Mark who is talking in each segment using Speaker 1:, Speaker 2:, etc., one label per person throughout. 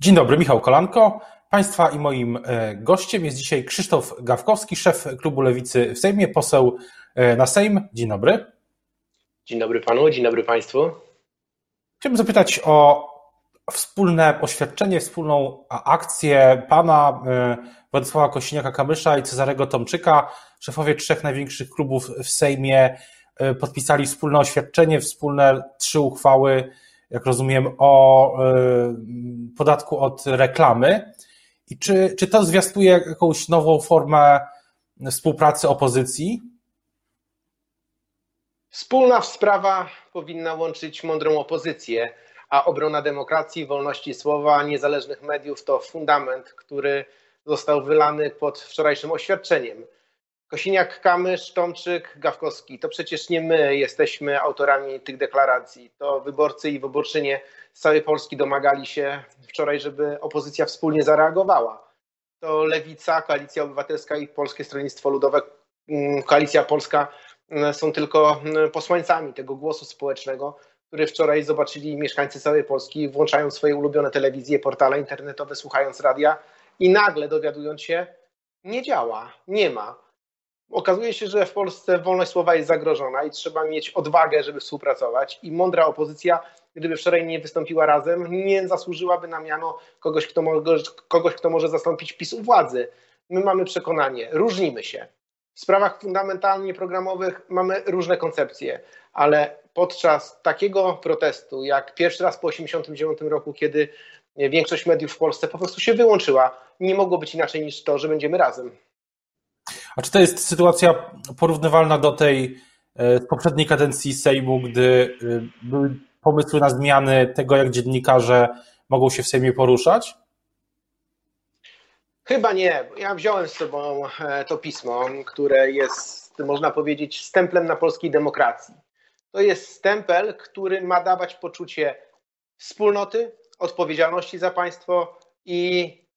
Speaker 1: Dzień dobry, Michał Kolanko. Państwa i moim e, gościem jest dzisiaj Krzysztof Gawkowski, szef klubu Lewicy w Sejmie, poseł e, na Sejm. Dzień dobry.
Speaker 2: Dzień dobry panu, dzień dobry państwu.
Speaker 1: Chciałbym zapytać o wspólne oświadczenie, wspólną akcję pana e, Władysława Kosiniaka-Kamysza i Cezarego Tomczyka. Szefowie trzech największych klubów w Sejmie podpisali wspólne oświadczenie, wspólne trzy uchwały jak rozumiem, o y, podatku od reklamy. I czy, czy to zwiastuje jakąś nową formę współpracy opozycji?
Speaker 2: Wspólna sprawa powinna łączyć mądrą opozycję, a obrona demokracji, wolności słowa, niezależnych mediów to fundament, który został wylany pod wczorajszym oświadczeniem. Kosiniak, Kamysz, Tomczyk, Gawkowski. To przecież nie my jesteśmy autorami tych deklaracji. To wyborcy i wyborczynie z całej Polski domagali się wczoraj, żeby opozycja wspólnie zareagowała. To Lewica, Koalicja Obywatelska i Polskie Stronnictwo Ludowe, mm, Koalicja Polska mm, są tylko mm, posłańcami tego głosu społecznego, który wczoraj zobaczyli mieszkańcy całej Polski, włączając swoje ulubione telewizje, portale internetowe, słuchając radia i nagle dowiadując się, nie działa, nie ma okazuje się, że w Polsce wolność słowa jest zagrożona i trzeba mieć odwagę, żeby współpracować. I mądra opozycja, gdyby wczoraj nie wystąpiła razem, nie zasłużyłaby na miano kogoś, kto, może, kogoś, kto może zastąpić PiS u władzy. My mamy przekonanie, różnimy się. W sprawach fundamentalnie programowych mamy różne koncepcje, ale podczas takiego protestu, jak pierwszy raz po 1989 roku, kiedy większość mediów w Polsce po prostu się wyłączyła, nie mogło być inaczej niż to, że będziemy razem.
Speaker 1: A czy to jest sytuacja porównywalna do tej e, z poprzedniej kadencji Sejmu, gdy e, były pomysły na zmiany tego, jak dziennikarze mogą się w Sejmie poruszać?
Speaker 2: Chyba nie. Ja wziąłem z sobą e, to pismo, które jest, można powiedzieć, stemplem na polskiej demokracji. To jest stempel, który ma dawać poczucie wspólnoty, odpowiedzialności za państwo i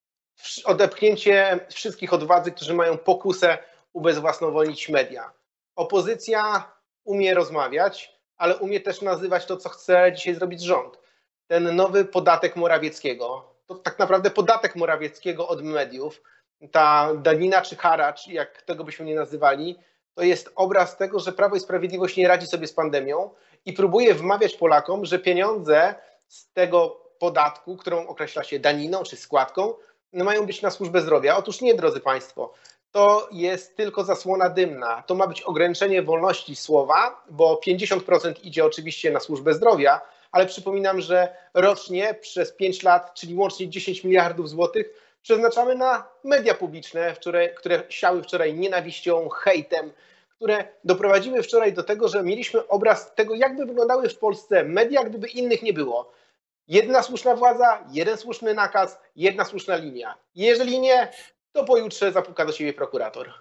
Speaker 2: odepchnięcie wszystkich od władzy, którzy mają pokusę ubezwłasnowolnić media. Opozycja umie rozmawiać, ale umie też nazywać to, co chce dzisiaj zrobić rząd. Ten nowy podatek Morawieckiego, to tak naprawdę podatek Morawieckiego od mediów, ta danina czy haracz, jak tego byśmy nie nazywali, to jest obraz tego, że Prawo i Sprawiedliwość nie radzi sobie z pandemią i próbuje wmawiać Polakom, że pieniądze z tego podatku, którą określa się daniną czy składką, mają być na służbę zdrowia. Otóż nie, drodzy Państwo, to jest tylko zasłona dymna. To ma być ograniczenie wolności słowa, bo 50% idzie oczywiście na służbę zdrowia, ale przypominam, że rocznie przez 5 lat, czyli łącznie 10 miliardów złotych, przeznaczamy na media publiczne, które, które siały wczoraj nienawiścią, hejtem, które doprowadziły wczoraj do tego, że mieliśmy obraz tego, jakby wyglądały w Polsce media, gdyby innych nie było. Jedna słuszna władza, jeden słuszny nakaz, jedna słuszna linia. Jeżeli nie, to pojutrze zapuka do siebie prokurator.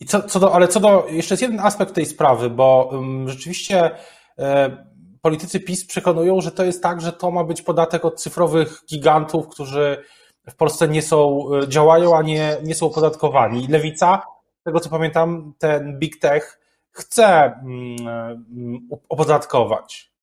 Speaker 1: I co, co do, ale co do, jeszcze jest jeden aspekt tej sprawy, bo um, rzeczywiście e, politycy PiS przekonują, że to jest tak, że to ma być podatek od cyfrowych gigantów, którzy w Polsce nie są, e, działają, a nie, nie są opodatkowani. Lewica, z tego co pamiętam, ten big tech chce e, opodatkować.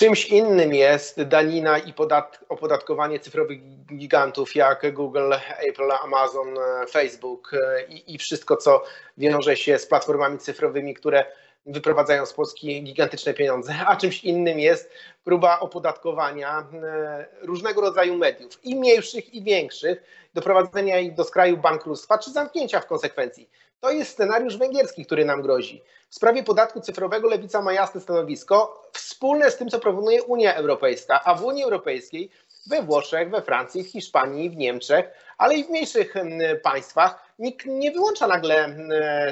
Speaker 2: Czymś innym jest danina i podat opodatkowanie cyfrowych gigantów jak Google, Apple, Amazon, Facebook i, i wszystko, co wiąże się z platformami cyfrowymi, które wyprowadzają z Polski gigantyczne pieniądze, a czymś innym jest próba opodatkowania e, różnego rodzaju mediów, i mniejszych, i większych, doprowadzenia ich do skraju bankructwa, czy zamknięcia w konsekwencji. To jest scenariusz węgierski, który nam grozi. W sprawie podatku cyfrowego Lewica ma jasne stanowisko, wspólne z tym, co proponuje Unia Europejska, a w Unii Europejskiej we Włoszech, we Francji, w Hiszpanii, w Niemczech, ale i w mniejszych państwach nikt nie wyłącza nagle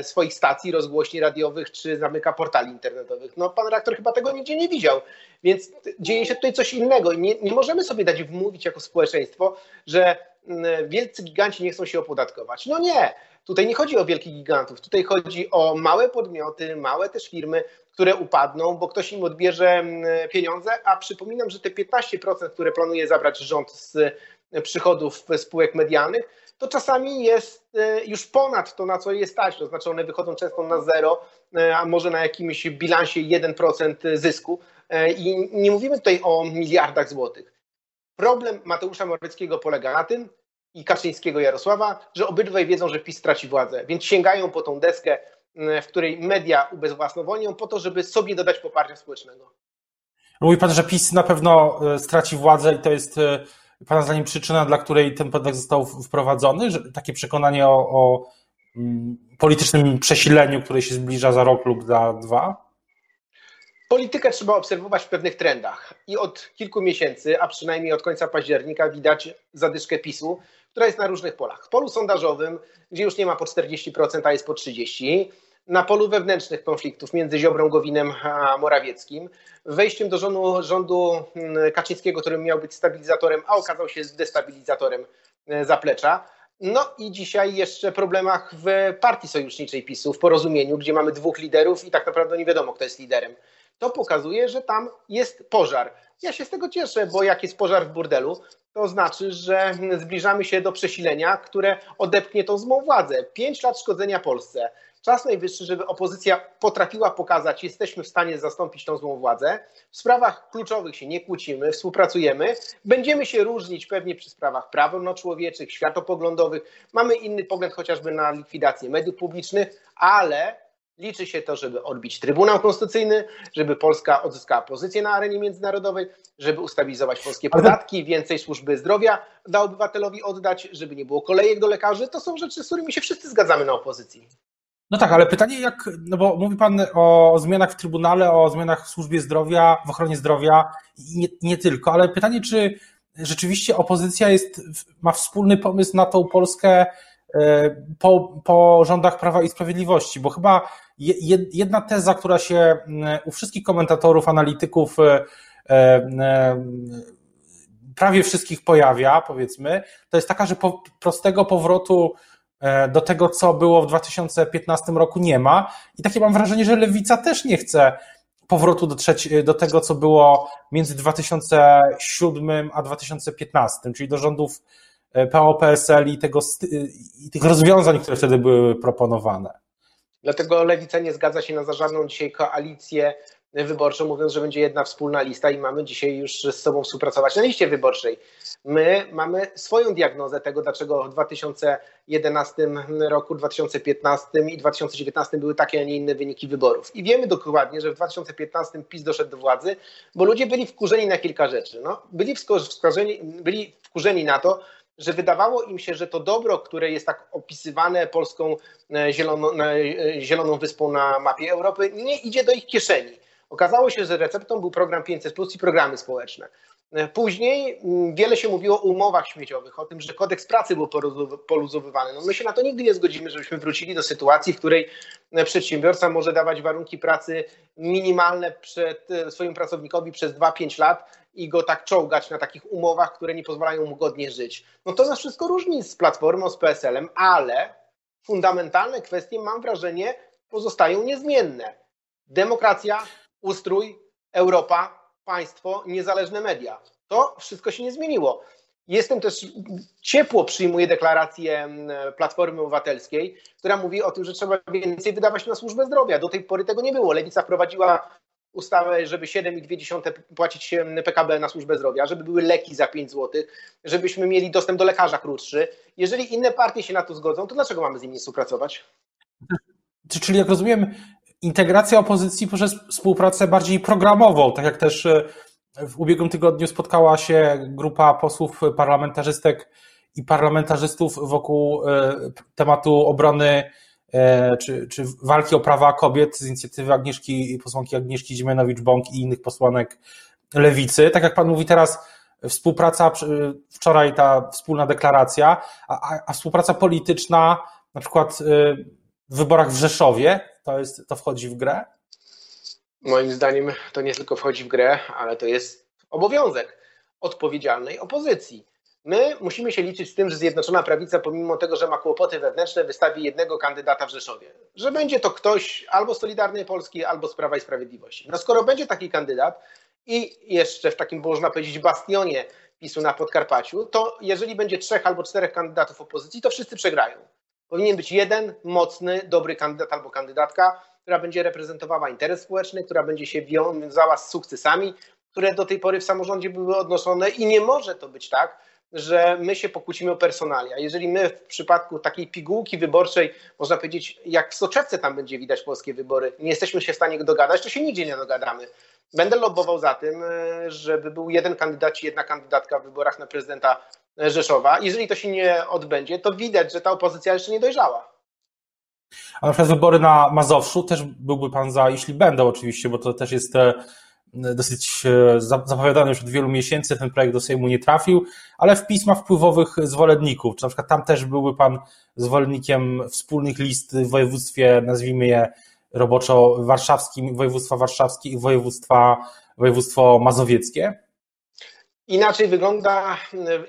Speaker 2: swoich stacji rozgłośni radiowych czy zamyka portali internetowych. No pan rektor chyba tego nigdzie nie widział, więc dzieje się tutaj coś innego i nie, nie możemy sobie dać wmówić jako społeczeństwo, że wielcy giganci nie chcą się opodatkować. No nie, Tutaj nie chodzi o wielkich gigantów, tutaj chodzi o małe podmioty, małe też firmy, które upadną, bo ktoś im odbierze mm, pieniądze, a przypominam, że te 15%, które planuje zabrać rząd z przychodów spółek medialnych, to czasami jest e, już ponad to, na co je stać. To znaczy one wychodzą często na zero, e, a może na jakimś bilansie 1% zysku. E, I nie mówimy tutaj o miliardach złotych. Problem Mateusza Morawieckiego polega na tym i Kaczyńskiego Jarosława, że obydwaj wiedzą, że PiS straci władzę, więc sięgają po tą deskę, w której media ubezwłasnowolnią po to, żeby sobie dodać poparcia społecznego.
Speaker 1: Mówi pan, że PiS na pewno e, straci władzę i to jest e, Pana zdaniem przyczyna, dla której ten podatek został wprowadzony? Że takie przekonanie o, o mm, politycznym przesileniu, które się zbliża za rok lub za dwa?
Speaker 2: Politykę trzeba obserwować w pewnych trendach i od kilku miesięcy, a przynajmniej od końca października widać zadyszkę PiSu, która jest na różnych polach. W polu sondażowym, gdzie już nie ma po 40%, a jest po 30%, na polu wewnętrznych konfliktów między Ziobrą, Gowinem a Morawieckim, wejściem do rządu, rządu mm, Kaczyńskiego, który miał być stabilizatorem, a okazał się destabilizatorem e, zaplecza. No i dzisiaj jeszcze problemach w partii sojuszniczej PiSu, w porozumieniu, gdzie mamy dwóch liderów i tak naprawdę nie wiadomo, kto jest liderem. To pokazuje, że tam jest pożar. Ja się z tego cieszę, bo jak jest pożar w burdelu, to znaczy, że zbliżamy się do przesilenia, które odepchnie tą złą władzę. Pięć lat szkodzenia Polsce Czas najwyższy, żeby opozycja potrafiła pokazać, jesteśmy w stanie zastąpić tą złą władzę. W sprawach kluczowych się nie kłócimy, współpracujemy. Będziemy się różnić pewnie przy sprawach prawno-człowieczych, światopoglądowych. Mamy inny pogląd chociażby na likwidację mediów publicznych, ale liczy się to, żeby odbić Trybunał Konstytucyjny, żeby Polska odzyskała pozycję na arenie międzynarodowej, żeby ustabilizować polskie podatki, więcej służby zdrowia dla obywatelowi oddać, żeby nie było kolejek do lekarzy. To są rzeczy, z którymi się wszyscy zgadzamy na opozycji.
Speaker 1: No tak, ale pytanie jak, no bo mówi Pan o zmianach w Trybunale, o zmianach w służbie zdrowia, w ochronie zdrowia i nie, nie tylko, ale pytanie, czy rzeczywiście opozycja jest, ma wspólny pomysł na tą Polskę e, po, po rządach Prawa i Sprawiedliwości, bo chyba jedna teza, która się u wszystkich komentatorów, analityków e, e, prawie wszystkich pojawia, powiedzmy, to jest taka, że po prostego powrotu E, do tego, co było w 2015 roku, nie ma. I takie mam wrażenie, że lewica też nie chce powrotu do, trzeci, do tego, co było między 2007 a 2015, czyli do rządów PO-PSL i, i tych rozwiązań, które wtedy były proponowane.
Speaker 2: Dlatego lewica nie zgadza się na za żadną dzisiaj koalicję wyborczą, mówiąc, że będzie jedna wspólna lista i mamy dzisiaj już z sobą współpracować na liście wyborczej. My mamy swoją diagnozę tego, dlaczego w 2011 roku, 2015 i 2019 były takie, a nie inne wyniki wyborów. I wiemy dokładnie, że w 2015 PiS doszedł do władzy, bo ludzie byli wkurzeni na kilka rzeczy. No, byli, wkurzeni, byli wkurzeni na to, że wydawało im się, że to dobro, które jest tak opisywane polską e, zieloną, e, zieloną wyspą na mapie Europy, nie idzie do ich kieszeni. Okazało się, że receptą był program 500 plus i programy społeczne. E, później mm, wiele się mówiło o umowach śmieciowych, o tym, że kodeks pracy był poluzowywany. No my się na to nigdy nie zgodzimy, żebyśmy wrócili do sytuacji, w której przedsiębiorca może dawać warunki pracy minimalne przed swoim pracownikowi przez 2-5 lat i go tak czołgać na takich umowach, które nie pozwalają mu godnie żyć. No to nas wszystko różni z Platformą, z PSL-em, ale fundamentalne kwestie, mam wrażenie, pozostają niezmienne. Demokracja, ustrój, Europa, państwo, niezależne media. To wszystko się nie zmieniło. Jestem też ciepło przyjmuję deklarację Platformy Obywatelskiej, która mówi o tym, że trzeba więcej wydawać na służbę zdrowia. Do tej pory tego nie było. Lewica wprowadziła ustawę, żeby 7,2 płacić PKB na służbę zdrowia, żeby były leki za 5 zł, żebyśmy mieli dostęp do lekarza krótszy. Jeżeli inne partie się na to zgodzą, to dlaczego mamy z nimi współpracować?
Speaker 1: Czyli jak rozumiem, integracja opozycji poprzez współpracę bardziej programową, tak jak też e, w ubiegłym tygodniu spotkała się grupa posłów parlamentarzystek i parlamentarzystów wokół e, tematu obrony czy, czy walki o prawa kobiet z inicjatywy Agnieszki, posłanki Agnieszki Ziemianowicz-Bąk i innych posłanek lewicy. Tak jak pan mówi teraz, współpraca, wczoraj ta wspólna deklaracja, a, a współpraca polityczna, na przykład w wyborach w Rzeszowie, to, jest, to wchodzi w grę?
Speaker 2: Moim zdaniem to nie tylko wchodzi w grę, ale to jest obowiązek odpowiedzialnej opozycji. My musimy się liczyć z tym, że Zjednoczona Prawica, pomimo tego, że ma kłopoty wewnętrzne, wystawi jednego kandydata w Rzeszowie. Że będzie to ktoś albo Solidarnej Polski, albo z Prawa i Sprawiedliwości. No skoro będzie taki kandydat i jeszcze w takim, można powiedzieć, bastionie PiSu na Podkarpaciu, to jeżeli będzie trzech albo czterech kandydatów opozycji, to wszyscy przegrają. Powinien być jeden mocny, dobry kandydat albo kandydatka, która będzie reprezentowała interes społeczny, która będzie się wiązała z sukcesami, które do tej pory w samorządzie były odnoszone i nie może to być tak, że my się pokłócimy o personalia. Jeżeli my w przypadku takiej pigułki wyborczej, można powiedzieć, jak w soczewce tam będzie widać polskie wybory, nie jesteśmy się w stanie dogadać, to się nigdzie nie dogadamy. Będę lobbował za tym, e, żeby był jeden kandydat czy jedna kandydatka w wyborach na prezydenta Rzeszowa. Jeżeli to się nie odbędzie, to widać, że ta opozycja jeszcze nie dojrzała.
Speaker 1: A na przykład wybory na Mazowszu też byłby pan za, jeśli będą oczywiście, bo to też jest dosyć e, zapowiadany już od wielu miesięcy, ten projekt do Sejmu nie trafił, ale w pismach wpływowych zwolenników, czy na przykład tam też byłby pan zwolennikiem wspólnych list w województwie, nazwijmy je roboczo warszawskim, województwa warszawskie i województwa, województwo mazowieckie?
Speaker 2: Inaczej, wygląda,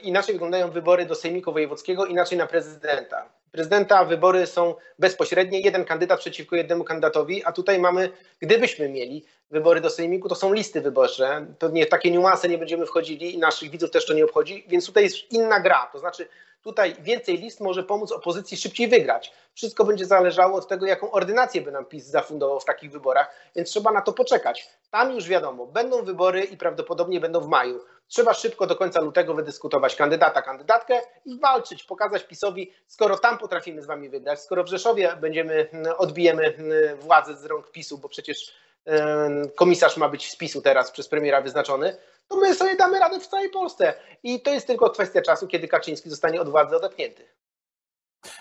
Speaker 2: inaczej wyglądają wybory do Sejmiku Wojewódzkiego, inaczej na prezydenta. Prezydenta wybory są bezpośrednie, jeden kandydat przeciwko jednemu kandydatowi, a tutaj mamy, gdybyśmy mieli wybory do Sejmiku, to są listy wyborcze. Pewnie w takie niuanse nie będziemy wchodzili i naszych widzów też to nie obchodzi, więc tutaj jest inna gra. To znaczy, tutaj więcej list może pomóc opozycji szybciej wygrać. Wszystko będzie zależało od tego, jaką ordynację by nam PiS zafundował w takich wyborach, więc trzeba na to poczekać. Tam już wiadomo, będą wybory i prawdopodobnie będą w maju. Trzeba szybko do końca lutego wydyskutować kandydata, kandydatkę i walczyć, pokazać PiSowi, skoro tam potrafimy z wami wygrać, skoro w Rzeszowie będziemy, odbijemy władzę z rąk PiSu, bo przecież komisarz ma być z PiSu teraz przez premiera wyznaczony, to my sobie damy radę w całej Polsce. I to jest tylko kwestia czasu, kiedy Kaczyński zostanie od władzy odepchnięty.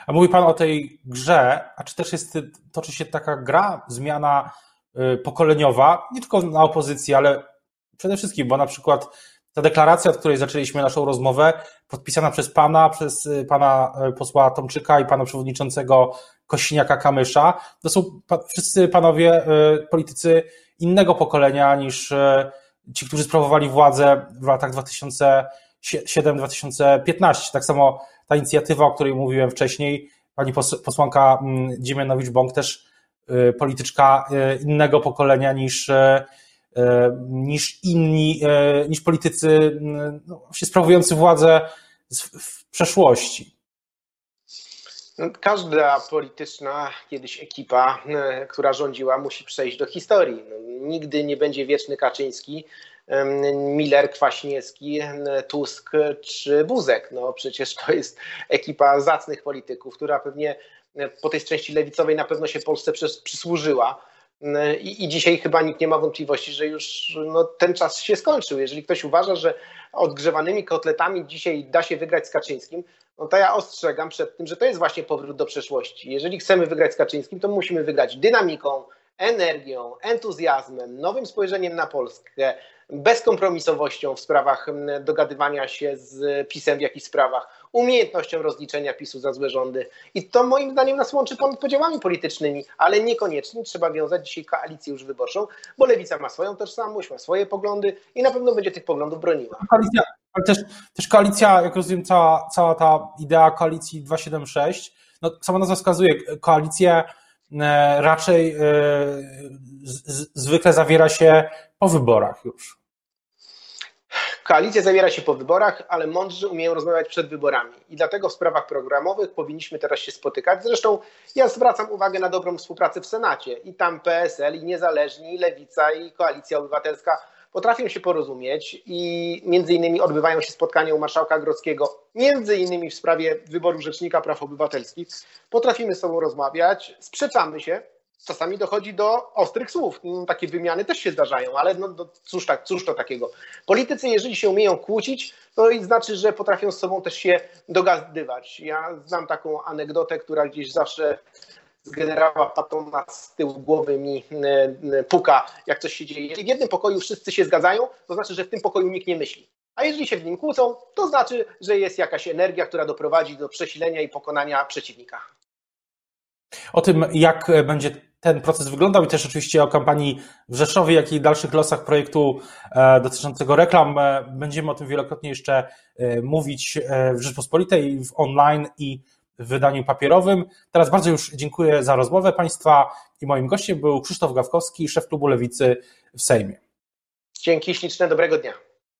Speaker 1: A mówi Pan o tej grze, a czy też jest, toczy się taka gra, zmiana y, pokoleniowa, nie tylko na opozycji, ale przede wszystkim, bo na przykład ta deklaracja, od której zaczęliśmy naszą rozmowę, podpisana przez Pana, przez y, Pana y, posła Tomczyka i Pana przewodniczącego Kosiniaka-Kamysza, to są wszyscy panowie politycy innego pokolenia niż ci, którzy sprawowali władzę w latach 2007-2015. Tak samo ta inicjatywa, o której mówiłem wcześniej, pani posłanka mm, Dziemianowicz-Bąk też y, polityczka y, innego pokolenia niż, y, niż inni, niż politycy no, sprawujący władzę w przeszłości.
Speaker 2: No, każda polityczna kiedyś ekipa, która rządziła, musi przejść do historii. No, nigdy nie będzie wieczny Kaczyński, Miller, Kwaśniewski, Tusk czy Buzek. No przecież to jest ekipa zacnych polityków, która pewnie po tej części lewicowej na pewno się Polsce przysłużyła. I, I, dzisiaj chyba nikt nie ma wątpliwości, że już no, ten czas się skończył. Jeżeli ktoś uważa, że odgrzewanymi kotletami dzisiaj da się wygrać z Kaczyńskim, no to ja ostrzegam przed tym, że to jest właśnie powrót do przeszłości. Jeżeli chcemy wygrać z Kaczyńskim, to musimy wygrać dynamiką, energią, entuzjazmem, nowym spojrzeniem na Polskę, bezkompromisowością w sprawach dogadywania się z PiSem w jakichś sprawach, umiejętnością rozliczenia PiSu za złe rządy. I to moim zdaniem nas łączy ponad podziałami politycznymi, ale niekoniecznie trzeba wiązać dzisiaj koalicję już wyborczą, bo Lewica ma swoją tożsamość, ma swoje poglądy i na pewno będzie tych poglądów broniła.
Speaker 1: Koalicja, ale też, też koalicja, jak rozumiem, cała, cała ta idea koalicji 276, no sama nazwa wskazuje, koalicję E, raczej e, zwykle zawiera się po wyborach już.
Speaker 2: Koalicja zawiera się po wyborach, ale mądrzy umieją rozmawiać przed wyborami. I dlatego w sprawach programowych powinniśmy teraz się spotykać. Zresztą ja zwracam uwagę na dobrą współpracę w Senacie. I tam PSL, i Niezależni, i Lewica, i Koalicja Obywatelska potrafią się porozumieć i między innymi odbywają się spotkania u marszałka Grodzkiego, między innymi w sprawie wyboru Rzecznika Praw Obywatelskich. Potrafimy z sobą rozmawiać, sprzeczamy się, czasami dochodzi do ostrych słów. No, takie wymiany też się zdarzają, ale no, no, cóż, tak, cóż to takiego. Politycy, jeżeli się umieją kłócić, to i znaczy, że potrafią z sobą też się dogadywać. Ja znam taką anegdotę, która gdzieś zawsze z generała Patona z tyłu głowy mi e, e, puka, jak coś się dzieje. Jeżeli w jednym pokoju wszyscy się zgadzają, to znaczy, że w tym pokoju nikt nie myśli. A jeżeli się w nim kłócą, to znaczy, że jest jakaś energia, która doprowadzi do przesilenia i pokonania przeciwnika.
Speaker 1: O tym, jak będzie ten proces wyglądał i też oczywiście o kampanii w Rzeszowie, jak i dalszych losach projektu e, dotyczącego reklam. Będziemy o tym wielokrotnie jeszcze mówić w Rzeczpospolitej, w online i w wydaniu papierowym. Teraz bardzo już dziękuję za rozmowę Państwa i moim gościem był Krzysztof Gawkowski, szef klubu Lewicy w Sejmie.
Speaker 2: Dzięki śliczne, dobrego dnia.